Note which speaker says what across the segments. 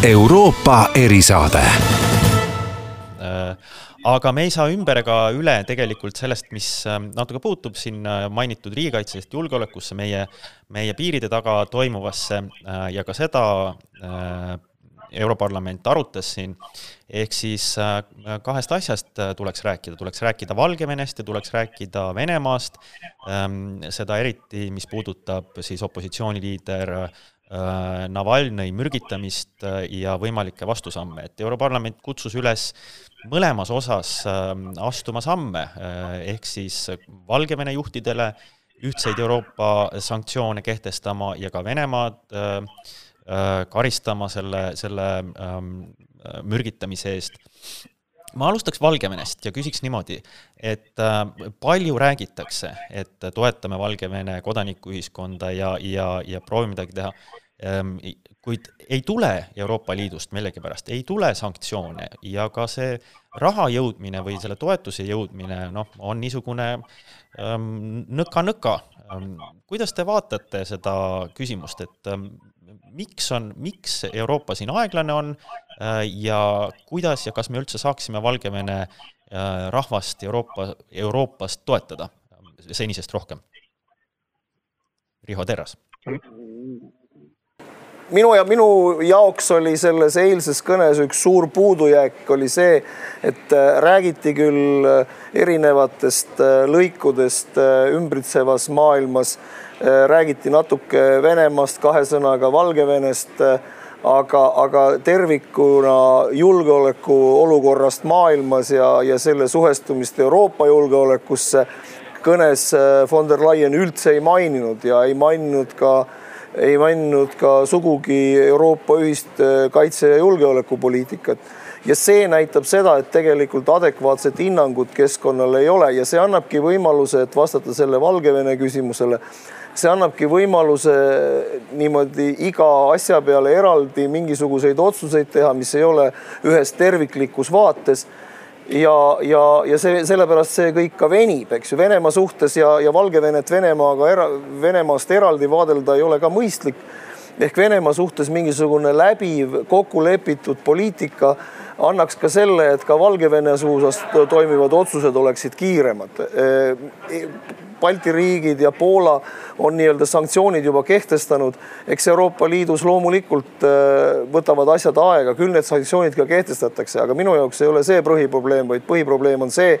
Speaker 1: Euroopa erisaade.
Speaker 2: Aga me ei saa ümber ega üle tegelikult sellest, mis ähm, natuke puutub siin äh, mainitud riigikaitsest julgeolekusse, meie, meie piiride taga toimuvasse äh, ja ka seda äh, Europarlament arutas siin, ehk siis kahest asjast tuleks rääkida, tuleks rääkida Valgevenest ja tuleks rääkida Venemaast, ähm, seda eriti, mis puudutab siis opositsiooniliider Navalnõi mürgitamist ja võimalikke vastusamme, et Europarlament kutsus üles mõlemas osas ähm, astuma samme, äh, ehk siis Valgevene juhtidele ühtseid Euroopa sanktsioone kehtestama ja ka Venemaad äh, äh, karistama selle, selle ähm, mürgitamise eest. ma alustaks Valgevenest ja küsiks niimoodi, et palju räägitakse, et toetame Valgevene kodanikuühiskonda ja, ja, ja proovime midagi teha kuid ei tule Euroopa Liidust millegipärast, ei tule sanktsioone ja ka see raha jõudmine või selle toetuse jõudmine, noh, on niisugune ähm, nõka-nõka ähm,. kuidas te vaatate seda küsimust, et miks on, miks Euroopa siin aeglane on äh, ja kuidas ja kas me üldse saaksime Valgevene äh, rahvast Euroopa, Euroopast toetada senisest rohkem? Riho Terras
Speaker 3: minu ja minu jaoks oli selles eilses kõnes üks suur puudujääk oli see, et äh, räägiti küll äh, erinevatest äh, lõikudest ümbritsevas maailmas, räägiti natuke Venemaast, kahe sõnaga Valgevenest, aga, aga tervikuna julgeolekuolukorrast maailmas ja, ja selle suhestumist Euroopa julgeolekusse kõnes von der Leyen üldse ei maininud ja ei maininud ka äh, ei maininud ka sugugi Euroopa ühist äh, kaitse- ja julgeolekupoliitikat. ja see näitab seda, et tegelikult adekvaatset hinnangut keskkonnale ei ole ja see annabki võimaluse, et vastata selle Valgevene küsimusele see annabki võimaluse niimoodi iga asja peale eraldi mingisuguseid otsuseid teha, mis ei ole ühes terviklikus vaates ja, ja, ja see sellepärast see kõik ka venib, eks ju, Venemaa suhtes ja, ja Valgevenet Venemaaga era, Venemaast eraldi vaadelda ei ole ka mõistlik. ehk Venemaa suhtes mingisugune läbiv kokkulepitud poliitika annaks ka selle, et ka Valgevene suusas toimivad otsused oleksid kiiremad Balti riigid ja Poola on nii-öelda sanktsioonid juba kehtestanud. eks Euroopa Liidus loomulikult äh, võtavad asjad aega, küll need sanktsioonid ka kehtestatakse, aga minu jaoks ei ole see põhiprobleem, vaid põhiprobleem on see,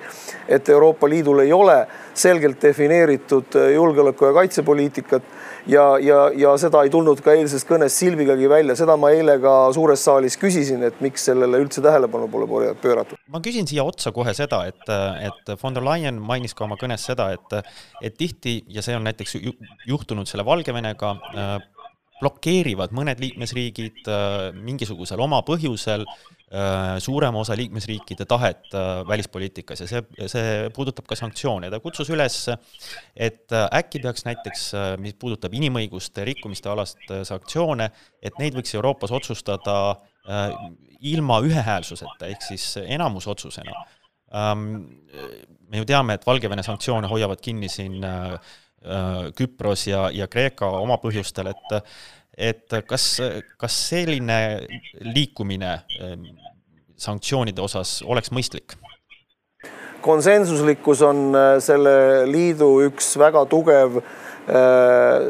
Speaker 3: et Euroopa Liidul ei ole selgelt defineeritud äh, julgeoleku ja kaitsepoliitikat ja, ja, ja seda ei tulnud ka eilsest kõnest silbigagi välja, seda ma eile ka suures saalis küsisin, et miks sellele üldse tähelepanu pole pööratud.
Speaker 2: ma küsin siia otsa kohe seda, et, et von der Leyen mainis ka oma kõnes seda, et, et tihti ja see on näiteks juhtunud selle Valgevenega äh,, blokeerivad mõned liikmesriigid äh, mingisugusel oma põhjusel äh, suurema osa liikmesriikide tahet äh, välispoliitikas ja see, see puudutab ka sanktsioone. ta kutsus üles, et äkki peaks näiteks, mis puudutab inimõiguste rikkumiste alast sanktsioone, et neid võiks Euroopas otsustada ilma ühehäälsuseta ehk siis enamusotsusena. Ähm, me ju teame, et Valgevene sanktsioone hoiavad kinni siin Äh, Küpros ja, ja Kreeka oma põhjustel, et et kas, kas selline liikumine sanktsioonide osas oleks mõistlik?
Speaker 3: konsensuslikkus on äh, selle liidu üks väga tugev äh,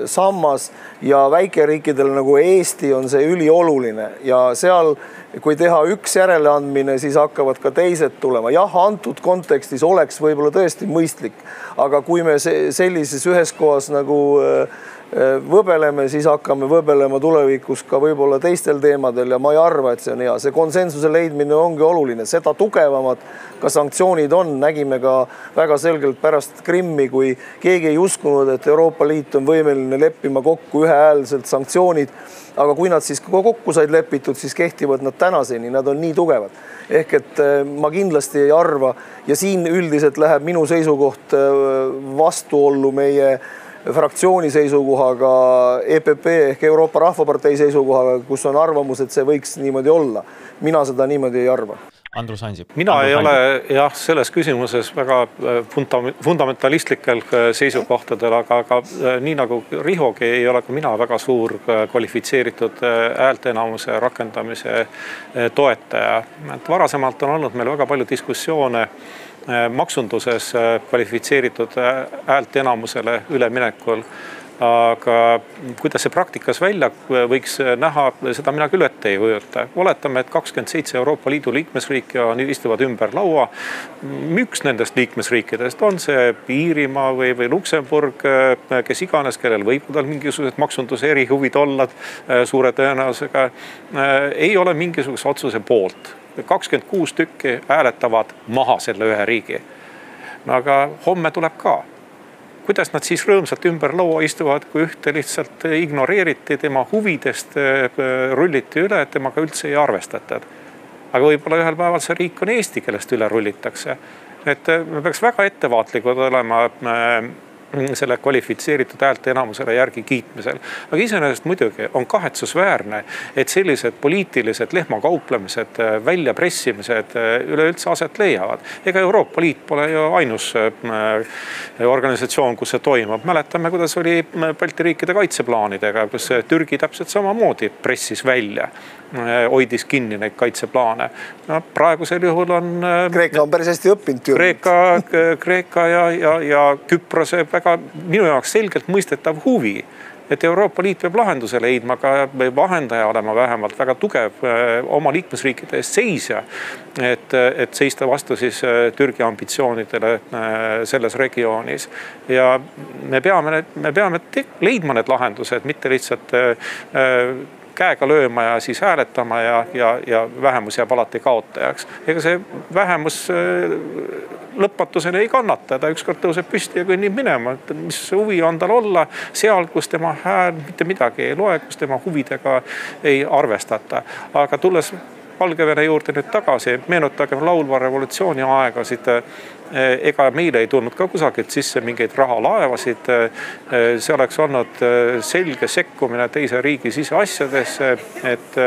Speaker 3: sammas ja väikeriikidel nagu Eesti on see ülioluline ja seal kui teha üks järeleandmine, siis hakkavad ka teised tulema. jah, antud kontekstis oleks võib-olla tõesti mõistlik, aga kui me sellises ühes kohas nagu äh, äh, võbeleme, siis hakkame võbelema tulevikus ka võib-olla teistel teemadel ja ma ei arva, et see on hea. see konsensuse leidmine ongi oluline, seda tugevamad ka sanktsioonid on, nägime ka väga selgelt pärast Krimmi, kui keegi ei uskunud, et Euroopa Liit on võimeline leppima kokku ühehäälselt sanktsioonid aga kui nad siis kokku said lepitud, siis kehtivad nad tänaseni, nad on nii tugevad. ehk et äh, ma kindlasti ei arva ja siin üldiselt läheb minu seisukoht äh, vastuollu meie fraktsiooni seisukohaga, EPP ehk Euroopa Rahvapartei seisukohaga, kus on arvamus, et see võiks niimoodi olla. mina seda niimoodi ei arva
Speaker 2: Andrus Ansip.
Speaker 4: mina Andrus ei Ansip. ole jah, selles küsimuses väga funda-, fundamentalistlikel seisukohtadel, aga, aga nii nagu Rihogi ei ole ka mina väga suur kvalifitseeritud häälteenamuse rakendamise toetaja. et varasemalt on olnud meil väga palju diskussioone maksunduses kvalifitseeritud häälteenamusele üleminekul aga kuidas see praktikas välja võiks näha, seda mina küll ette ei kujuta. oletame, et kakskümmend seitse Euroopa Liidu liikmesriiki on, istuvad ümber laua. üks nendest liikmesriikidest on see Iirimaa või, või Luksemburg, kes iganes, kellel võivad olla mingisugused maksunduse erihuvid olla suure tõenäosusega. ei ole mingisuguse otsuse poolt, kakskümmend kuus tükki hääletavad maha selle ühe riigi. no aga homme tuleb ka kuidas nad siis rõõmsalt ümber laua istuvad, kui ühte lihtsalt ignoreeriti, tema huvidest äh, rulliti üle, temaga üldse ei arvestatud. aga võib-olla ühel päeval see riik on Eesti, kellest üle rullitakse. et äh, me peaks väga ettevaatlikud olema äh, selle kvalifitseeritud häälteenamusele järgi kiitmisel. aga iseenesest muidugi on kahetsusväärne, et sellised poliitilised lehmakauplemised, väljapressimised üleüldse aset leiavad. ega Euroopa Liit pole ju ainus äh, organisatsioon, kus see toimub. mäletame, kuidas oli Balti riikide kaitseplaanidega, kus Türgi täpselt samamoodi pressis välja Äh, hoidis kinni neid kaitseplaane. no praegusel juhul on.
Speaker 3: Äh, Kreeka on päris hästi õppinud.
Speaker 4: Kreeka, Kreeka ja, ja, ja Küprose väga minu jaoks selgelt mõistetav huvi et Euroopa Liit peab lahenduse leidma, ka vahendaja olema vähemalt väga tugev äh, oma liikmesriikide eest seisja. et, et seista vastu siis Türgi ambitsioonidele selles regioonis ja me peame, me peame leidma need lahendused, mitte lihtsalt käega lööma ja siis hääletama ja, ja, ja vähemus jääb alati kaotajaks. ega see vähemus äh, lõpmatuseni ei kannata, ta ükskord tõuseb püsti ja kõnnib minema, et mis huvi on tal olla seal, kus tema hääl mitte midagi ei loe, kus tema huvidega ei arvestata. aga tulles Valgevene juurde nüüd tagasi, meenutagem laulva revolutsiooni aegasid Eh, ega meile ei tulnud ka kusagilt sisse mingeid rahalaevasid. Eh, see oleks olnud eh, selge sekkumine teise riigi siseasjadesse, et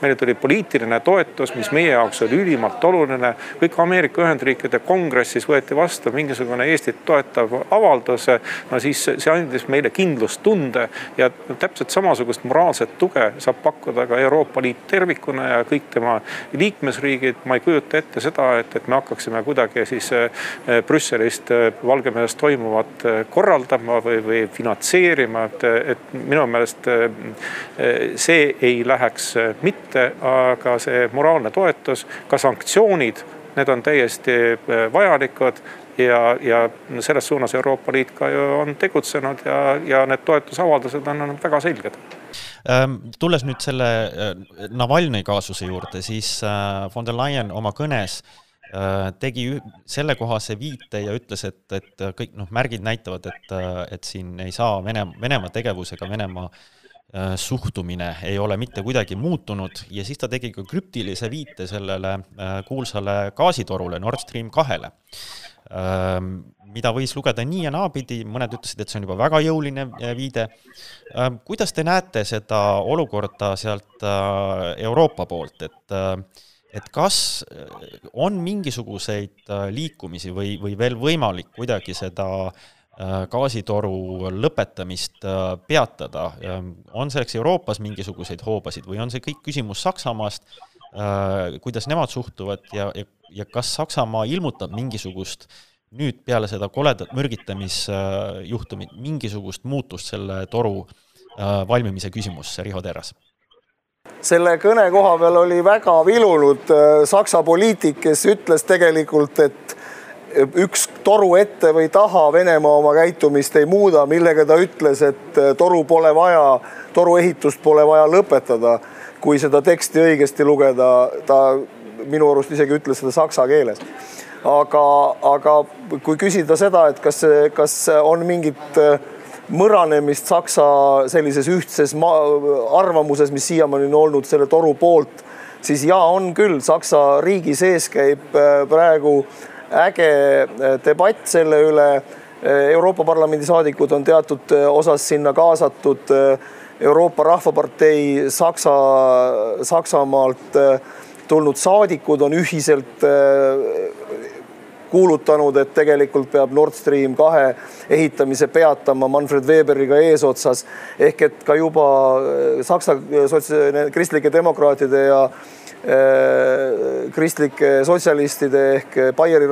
Speaker 4: meile tuli poliitiline toetus, mis meie jaoks oli ülimalt oluline. kõik Ameerika Ühendriikide kongressis võeti vastu mingisugune Eestit toetav avaldus. no siis see andis meile kindlustunde ja täpselt samasugust moraalset tuge saab pakkuda ka Euroopa Liit tervikuna ja kõik tema liikmesriigid. ma ei kujuta ette seda, et, et me hakkaksime kuidagi siis Eh, Brüsselist eh, Valgevenes toimuvat eh, korraldama või, või finantseerima, et, et minu meelest see ei läheks mitte, aga see moraalne toetus, ka sanktsioonid, need on täiesti vajalikud ja, ja selles suunas Euroopa Liit ka ju on tegutsenud ja, ja need toetusavaldused on olnud väga selged.
Speaker 2: Ehm, tulles nüüd selle Navalnõi kaasuse juurde, siis von der Leyen oma kõnes Äh, tegi sellekohase viite ja ütles, et, et kõik noh, märgid näitavad, et, et siin ei saa Vene, Venemaa tegevusega Venemaa äh, suhtumine ei ole mitte kuidagi muutunud ja siis ta tegi ka krüptilise viite sellele äh, kuulsale gaasitorule Nord Stream kahele, ähm, mida võis lugeda nii ja naapidi, mõned ütlesid, et see on juba väga jõuline viide. Ähm, kuidas te näete seda olukorda sealt Euroopa poolt, et et kas äh, on mingisuguseid äh, liikumisi või, või veel võimalik kuidagi seda äh, gaasitoru lõpetamist peatada, ähm, on selleks Euroopas mingisuguseid hoobasid või on see kõik küsimus Saksamaast, kuidas nemad suhtuvad ja, ja, ja kas Saksamaa ilmutab mingisugust nüüd peale seda koledat mürgitamisjuhtumit mingisugust muutust selle toru valmimise küsimusse, Riho Terras?
Speaker 3: Selle kõne koha peal oli väga vilunud äh, Saksa poliitik, kes ütles tegelikult, et üks toru ette või taha Venemaa oma käitumist ei muuda, millega ta ütles, et äh, toru pole vaja, toru ehitust pole vaja lõpetada. kui seda teksti õigesti lugeda, ta minu arust isegi ütles seda saksa keeles. aga, aga kui küsida seda, et kas, kas on mingit äh, mõranemist Saksa sellises ühtses arvamuses, mis siiamaani on olnud selle toru poolt, siis ja on küll, Saksa riigi sees käib äh, praegu äge äh, debatt selle üle. Äh, Euroopa Parlamendi saadikud on teatud osas sinna kaasatud. Euroopa Rahvapartei Saksa, Saksamaalt tulnud saadikud on ühiselt kuulutanud, et tegelikult peab Nord Stream kahe ehitamise peatama Manfred Weberiga eesotsas. ehk et ka juba Saksa sots-, kristlike demokraatide ja kristlike sotsialistide ehk Baieri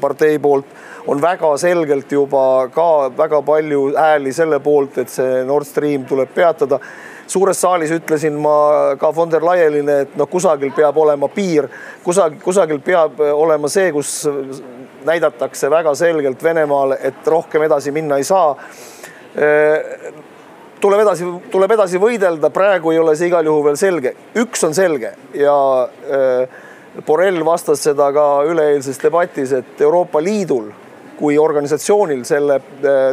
Speaker 3: partei poolt on väga selgelt juba ka väga palju hääli selle poolt, et see Nord Stream tuleb peatada suures saalis ütlesin ma ka von der Leyenile, et noh, kusagil peab olema piir, kusagil, kusagil peab olema see, kus näidatakse väga selgelt Venemaale, et rohkem edasi minna ei saa. tuleb edasi, tuleb edasi võidelda, praegu ei ole see igal juhul veel selge. üks on selge ja Borrell vastas seda ka üleeilses debatis, et Euroopa Liidul kui organisatsioonil selle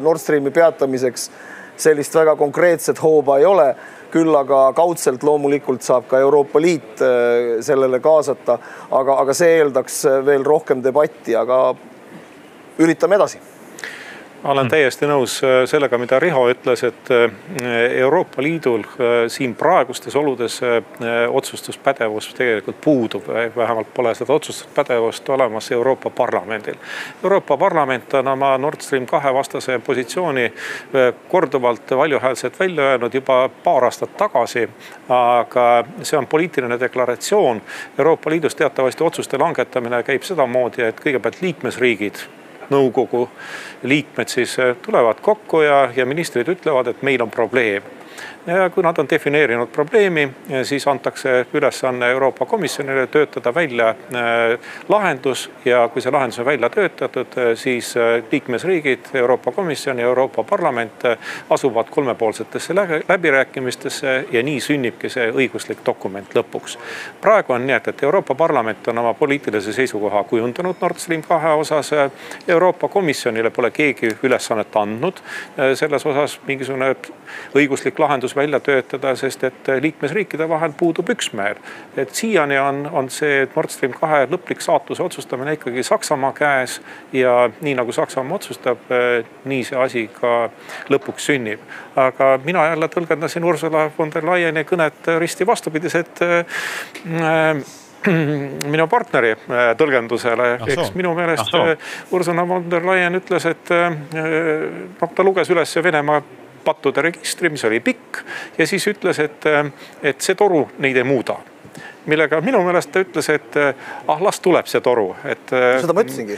Speaker 3: Nord Streami peatamiseks sellist väga konkreetset hooba ei ole küll aga kaudselt loomulikult saab ka Euroopa Liit äh, sellele kaasata, aga, aga see eeldaks veel rohkem debatti, aga üritame edasi
Speaker 4: olen hmm. täiesti nõus äh, sellega, mida Riho ütles, et äh, Euroopa Liidul äh, siin praegustes oludes otsustuspädevus tegelikult puudub, vähemalt pole seda otsustuspädevust olemas Euroopa Parlamendil. Euroopa Parlament on oma Nord Stream kahe vastase positsiooni korduvalt valjuhäälselt välja öelnud juba paar aastat tagasi. aga see on poliitiline deklaratsioon. Euroopa Liidus teatavasti otsuste langetamine käib sedamoodi, et kõigepealt liikmesriigid nõukogu liikmed siis eh, tulevad kokku ja, ja ministrid ütlevad, et meil on probleem kui nad on defineerinud probleemi, siis antakse ülesanne Euroopa Komisjonile töötada välja äh, lahendus ja kui see lahendus on välja töötatud, äh, siis liikmesriigid, Euroopa Komisjon ja Euroopa Parlament asuvad kolmepoolsetesse läbirääkimistesse ja nii sünnibki see õiguslik dokument lõpuks. praegu on nii, et, et Euroopa Parlament on oma poliitilise seisukoha kujundanud Nord Stream kahe osas. Euroopa Komisjonile pole keegi ülesannet andnud selles osas mingisugune õiguslik lahendus välja töötada, sest et liikmesriikide vahel puudub üksmeel. et siiani on, on see Nord Stream kahe lõplik saatuse otsustamine ikkagi Saksamaa käes ja nii nagu Saksamaa otsustab, nii see asi ka lõpuks sünnib. aga mina jälle tõlgendasin Ursula von der Leyeni kõnet risti vastupidiselt äh, minu partneri äh, tõlgendusele, eks minu meelest äh, Ursula von der Leyen ütles, et noh, ta luges üles Venemaa pattude registri, mis oli pikk ja siis ütles, et, et see toru neid ei muuda millega minu meelest ta ütles, et ah, las tuleb see toru, et.
Speaker 3: seda ma ütlesingi.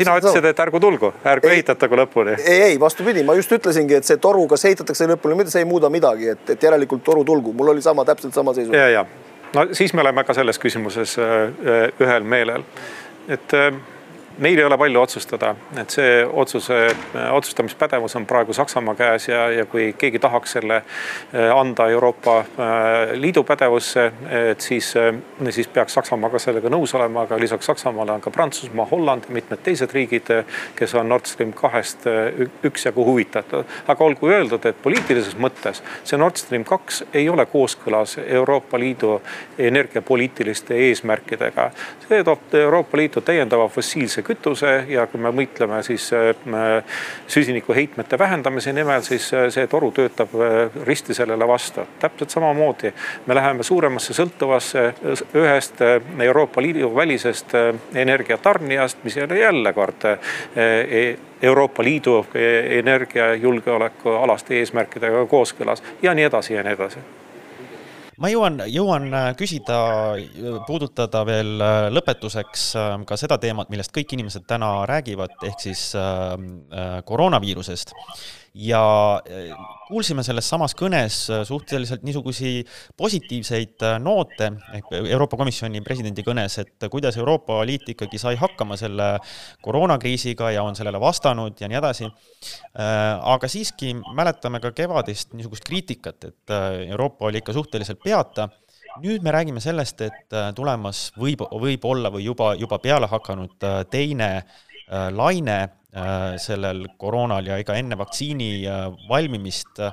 Speaker 4: sina ütlesid, et ärgu tulgu, ärgu ehitatagu lõpuni.
Speaker 3: ei, ei vastupidi, ma just ütlesingi, et see toru, kas ehitatakse lõpuni, see ei muuda midagi, et, et järelikult toru tulgu, mul oli sama, täpselt sama seisukoht.
Speaker 4: ja, ja no siis me oleme ka selles küsimuses ühel meelel, et meil ei ole palju otsustada, et see otsuse, otsustamispädevus on praegu Saksamaa käes ja, ja kui keegi tahaks selle eh, anda Euroopa eh, Liidu pädevusse, et siis, eh, siis peaks Saksamaa ka sellega nõus olema, aga lisaks Saksamaale on ka Prantsusmaa, Holland ja mitmed teised riigid, kes on Nord Stream kahest üksjagu huvitatud. aga olgu öeldud, et poliitilises mõttes see Nord Stream kaks ei ole kooskõlas Euroopa Liidu energiapoliitiliste eesmärkidega. see toob Euroopa Liitu täiendava fossiilse kütuse ja kui me mõtleme siis äh, süsinikuheitmete vähendamise nimel, siis äh, see toru töötab äh, risti sellele vastu. täpselt samamoodi me läheme suuremasse sõltuvasse ühest Euroopa Liidu välisest energiatarnijast, mis ole jälle kord e-, Euroopa Liidu energiajulgeoleku alaste eesmärkidega kooskõlas ja nii edasi ja nii edasi
Speaker 2: ma jõuan, jõuan äh, küsida, puudutada veel äh, lõpetuseks äh, ka seda teemat, millest kõik inimesed täna räägivad, ehk siis koroonaviirusest ja eh, kuulsime selles samas kõnes eh, suhteliselt niisugusi positiivseid eh, noote ehk Euroopa Komisjoni presidendi kõnes, et kuidas Euroopa Liit ikkagi sai hakkama selle koroonakriisiga ja on sellele vastanud ja nii edasi. aga siiski mäletame ka kevadist niisugust kriitikat, et Euroopa oli ikka suhteliselt peata nüüd me räägime sellest, et tulemas võib, võib olla või juba, juba peale hakanud teine laine Äh, sellel koroonal ja ega enne vaktsiini äh, valmimist äh,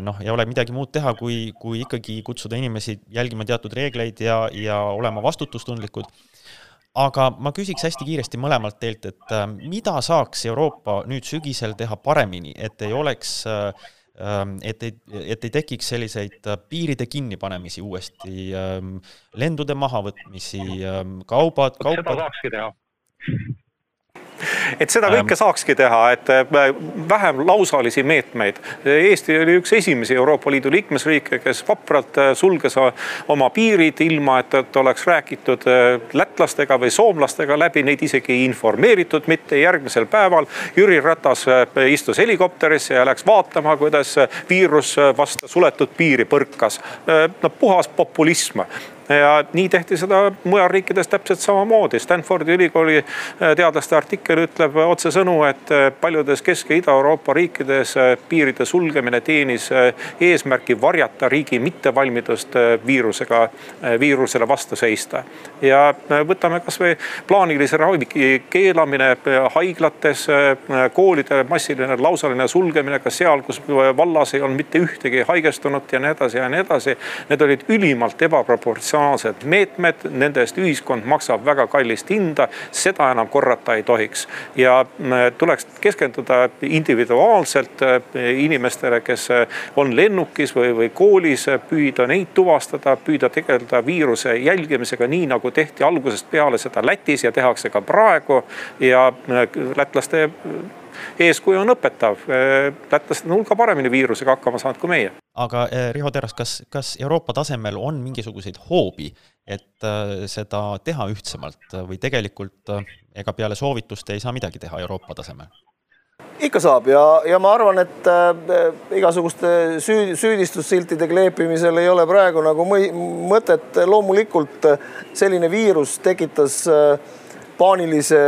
Speaker 2: noh, ei ole midagi muud teha, kui, kui ikkagi kutsuda inimesi jälgima teatud reegleid ja, ja olema vastutustundlikud. aga ma küsiks hästi kiiresti mõlemalt teilt, et mida saaks Euroopa nüüd sügisel teha paremini, et ei oleks ähm, et ei, et ei tekiks selliseid piiride kinnipanemisi uuesti, ähm, lendude mahavõtmisi, kaubad, kaupad.
Speaker 4: seda saakski teha et seda kõike saakski teha, et äh, vähem lausalisi meetmeid. Eesti oli üks esimesi Euroopa Liidu liikmesriike, kes vapralt äh, sulges oma piirid, ilma et, et oleks räägitud äh, lätlastega või soomlastega läbi, neid isegi ei informeeritud mitte. järgmisel päeval Jüri Ratas istus helikopterisse ja läks vaatama, kuidas viirus vastu suletud piiri põrkas. no puhas populism ja nii tehti seda mujal riikides täpselt samamoodi. Stanfordi ülikooli äh, teadlaste artikkel ütleb otsesõnu, et äh, paljudes Kesk- ja Ida-Euroopa riikides äh, piiride sulgemine teenis eesmärki varjata riigi mittevalmidust viirusega, viirusele vastu seista. ja võtame kasvõi plaanilise ravi keelamine haiglates, koolide massiline lausaline sulgemine ka seal, kus vallas ei olnud mitte ühtegi haigestunut ja nii edasi ja nii edasi. Need olid ülimalt ebaproportsionaalsed proportsionaalsed meetmed, nende eest ühiskond maksab väga kallist hinda, seda enam korrata ei tohiks. ja äh, tuleks keskenduda individuaalselt äh, inimestele, kes äh, on lennukis või, või koolis, püüda neid tuvastada, püüda tegeleda viiruse jälgimisega, nii nagu tehti algusest peale seda Lätis ja tehakse ka praegu. ja lätlaste eeskuju on õpetav. lätlased on hulga paremini viirusega hakkama saanud kui meie.
Speaker 2: Aga eh, Riho Terras, kas, kas Euroopa tasemel on mingisuguseid hoobi, et eh, seda teha ühtsemalt või tegelikult eh, ega peale soovituste ei saa midagi teha Euroopa tasemel?
Speaker 3: ikka saab ja, ja ma arvan, et äh, igasuguste süü, süüdistussiltide kleepimisel ei ole praegu nagu mõtet. loomulikult selline viirus tekitas äh, paanilise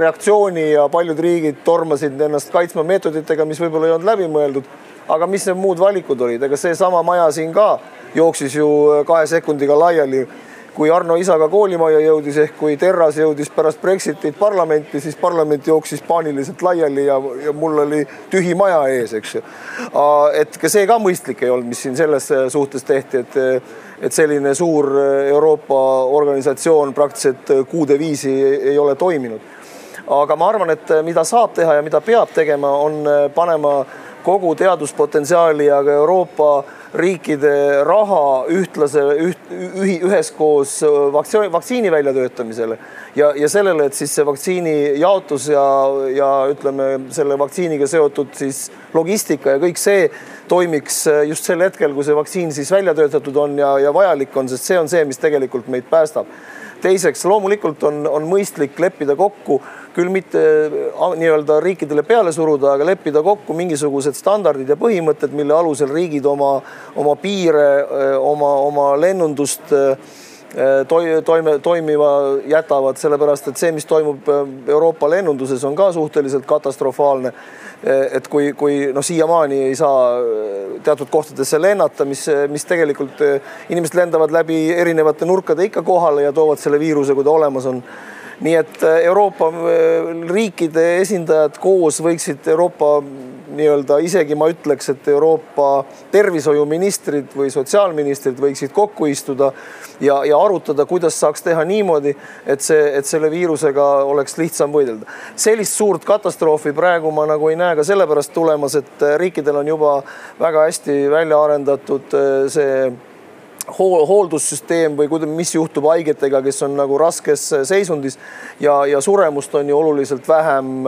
Speaker 3: reaktsiooni ja paljud riigid tormasid ennast kaitsma meetoditega, mis võib-olla ei olnud läbimõeldud. Aga mis need muud valikud olid, ega seesama maja siin ka jooksis ju kahe sekundiga laiali. kui Arno isaga koolimajja jõudis ehk kui Terras jõudis pärast Brexitit parlamenti, siis parlament jooksis paaniliselt laiali ja, ja mul oli tühi maja ees, eks ju. et ka see ka mõistlik ei olnud, mis siin selles suhtes tehti, et et selline suur äh, Euroopa organisatsioon praktiliselt äh, kuude viisi ei ole toiminud. aga ma arvan, et äh, mida saab teha ja mida peab tegema, on panema kogu teaduspotentsiaali ja ka Euroopa riikide raha ühtlase, üht, ühi, üheskoos vaktsiini, vaktsiini väljatöötamisele ja, ja sellele, et siis see vaktsiini jaotus ja, ja ütleme, selle vaktsiiniga seotud siis logistika ja kõik see toimiks just sel hetkel, kui see vaktsiin siis välja töötatud on ja, ja vajalik on, sest see on see, mis tegelikult meid päästab. teiseks, loomulikult on, on mõistlik leppida kokku küll mitte nii-öelda riikidele peale suruda, aga leppida kokku mingisugused standardid ja põhimõtted, mille alusel riigid oma, oma piire, oma, oma lennundust toime, toimima jätavad, sellepärast et see, mis toimub Euroopa lennunduses, on ka suhteliselt katastrofaalne. et kui, kui noh, siiamaani ei saa teatud kohtadesse lennata, mis, mis tegelikult inimesed lendavad läbi erinevate nurkade ikka kohale ja toovad selle viiruse, kui ta olemas on nii et äh, Euroopa äh, riikide esindajad koos võiksid Euroopa nii-öelda isegi ma ütleks, et Euroopa tervishoiuministrid või sotsiaalministrid võiksid kokku istuda ja, ja arutada, kuidas saaks teha niimoodi, et see, et selle viirusega oleks lihtsam võidelda. sellist suurt katastroofi praegu ma nagu ei näe ka sellepärast tulemas, et riikidel on juba väga hästi välja arendatud äh, see hool, hooldussüsteem või kuidas, mis juhtub haigetega, kes on nagu raskes seisundis ja, ja suremust on ju oluliselt vähem.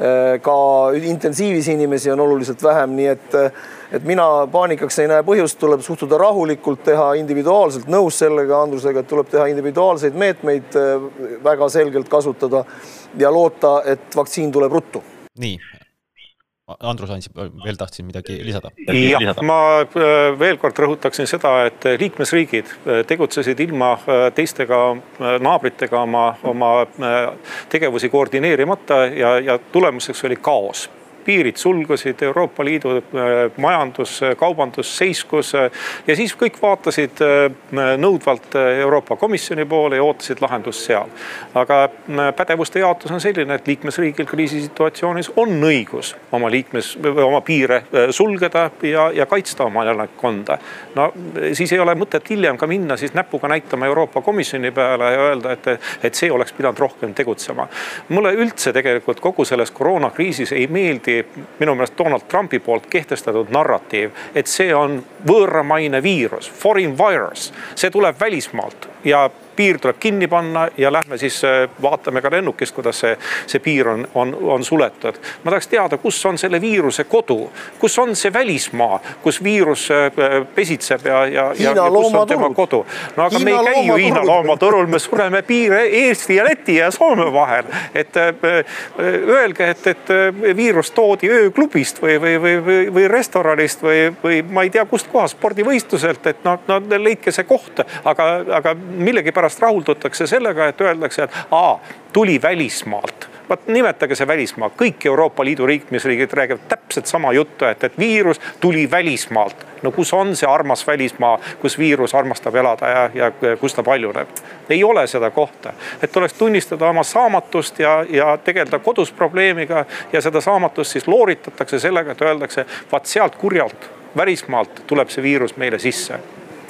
Speaker 3: Äh, ka intensiivis inimesi on oluliselt vähem, nii et, et mina paanikaks ei näe põhjust, tuleb suhtuda rahulikult, teha individuaalselt, nõus sellega Andrusega, et tuleb teha individuaalseid meetmeid äh, väga selgelt kasutada ja loota, et vaktsiin tuleb ruttu.
Speaker 2: nii, Andrus Ansip veel tahtsin midagi lisada.
Speaker 4: jah, ma äh, veel kord rõhutaksin seda, et liikmesriigid äh, tegutsesid ilma äh, teistega naabritega oma, oma tegevusi koordineerimata ja, ja tulemuseks oli kaos piirid sulgusid, Euroopa Liidu äh, majandus, kaubandus seiskus. Äh, ja siis kõik vaatasid äh, nõudvalt Euroopa Komisjoni poole ja ootasid lahendust seal. aga pädevuste jaotus on selline, et liikmesriigil kriisisituatsioonis on õigus oma liikmes, oma piire sulgeda ja, ja kaitsta oma elanikkonda. no siis ei ole mõtet hiljem ka minna siis näpuga näitama Euroopa Komisjoni peale ja öelda, et, et see oleks pidanud rohkem tegutsema. mulle üldse tegelikult kogu selles koroonakriisis ei meeldi minu meelest Donald Trumpi poolt kehtestatud narratiiv, et see on võõramaine viirus, foreign virus, see tuleb välismaalt ja piir tuleb kinni panna ja lähme siis äh, vaatame ka lennukist, kuidas see, see piir on, on, on suletud. ma tahaks teada, kus on selle viiruse kodu, kus on see välismaa, kus viirus äh, pesitseb ja, ja, ja, ja kus on tema kodu. no aga Hiina me ei käi ju Hiina loomaturul, me sureme piire Eesti ja Läti ja Soome vahel. et äh, öelge, et, et viirus toodi ööklubist või, või, või, või, või restoranist või, või ma ei tea, kustkohast spordivõistluselt, et noh, no leidke see koht, aga, aga millegipärast pärast rahuldutakse sellega, et öeldakse, et aa, tuli välismaalt vaat nimetage see välismaa, kõik Euroopa Liidu liikmesriigid räägivad täpselt sama juttu, et, et viirus tuli välismaalt. no kus on see armas välismaa, kus viirus armastab elada ja, ja kus ta paljuneb? ei ole seda kohta, et tuleks tunnistada oma saamatust ja, ja tegeleda kodus probleemiga ja seda saamatust siis looritatakse sellega, et öeldakse, vaat sealt kurjalt, välismaalt tuleb see viirus meile sisse.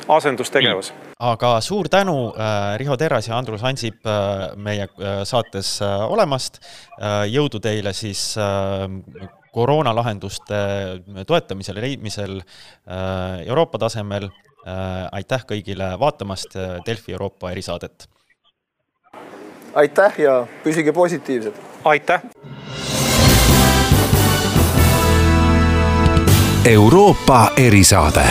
Speaker 4: asendustegevus mm
Speaker 2: aga suur tänu, äh, Riho Terras ja Andrus Ansip äh, meie äh, saates olemast. jõudu teile siis koroonalahenduste toetamisel ja leidmisel Euroopa tasemel. aitäh kõigile vaatamast Delfi Euroopa erisaadet.
Speaker 3: aitäh ja püsige positiivsed.
Speaker 4: aitäh.
Speaker 1: Euroopa erisaade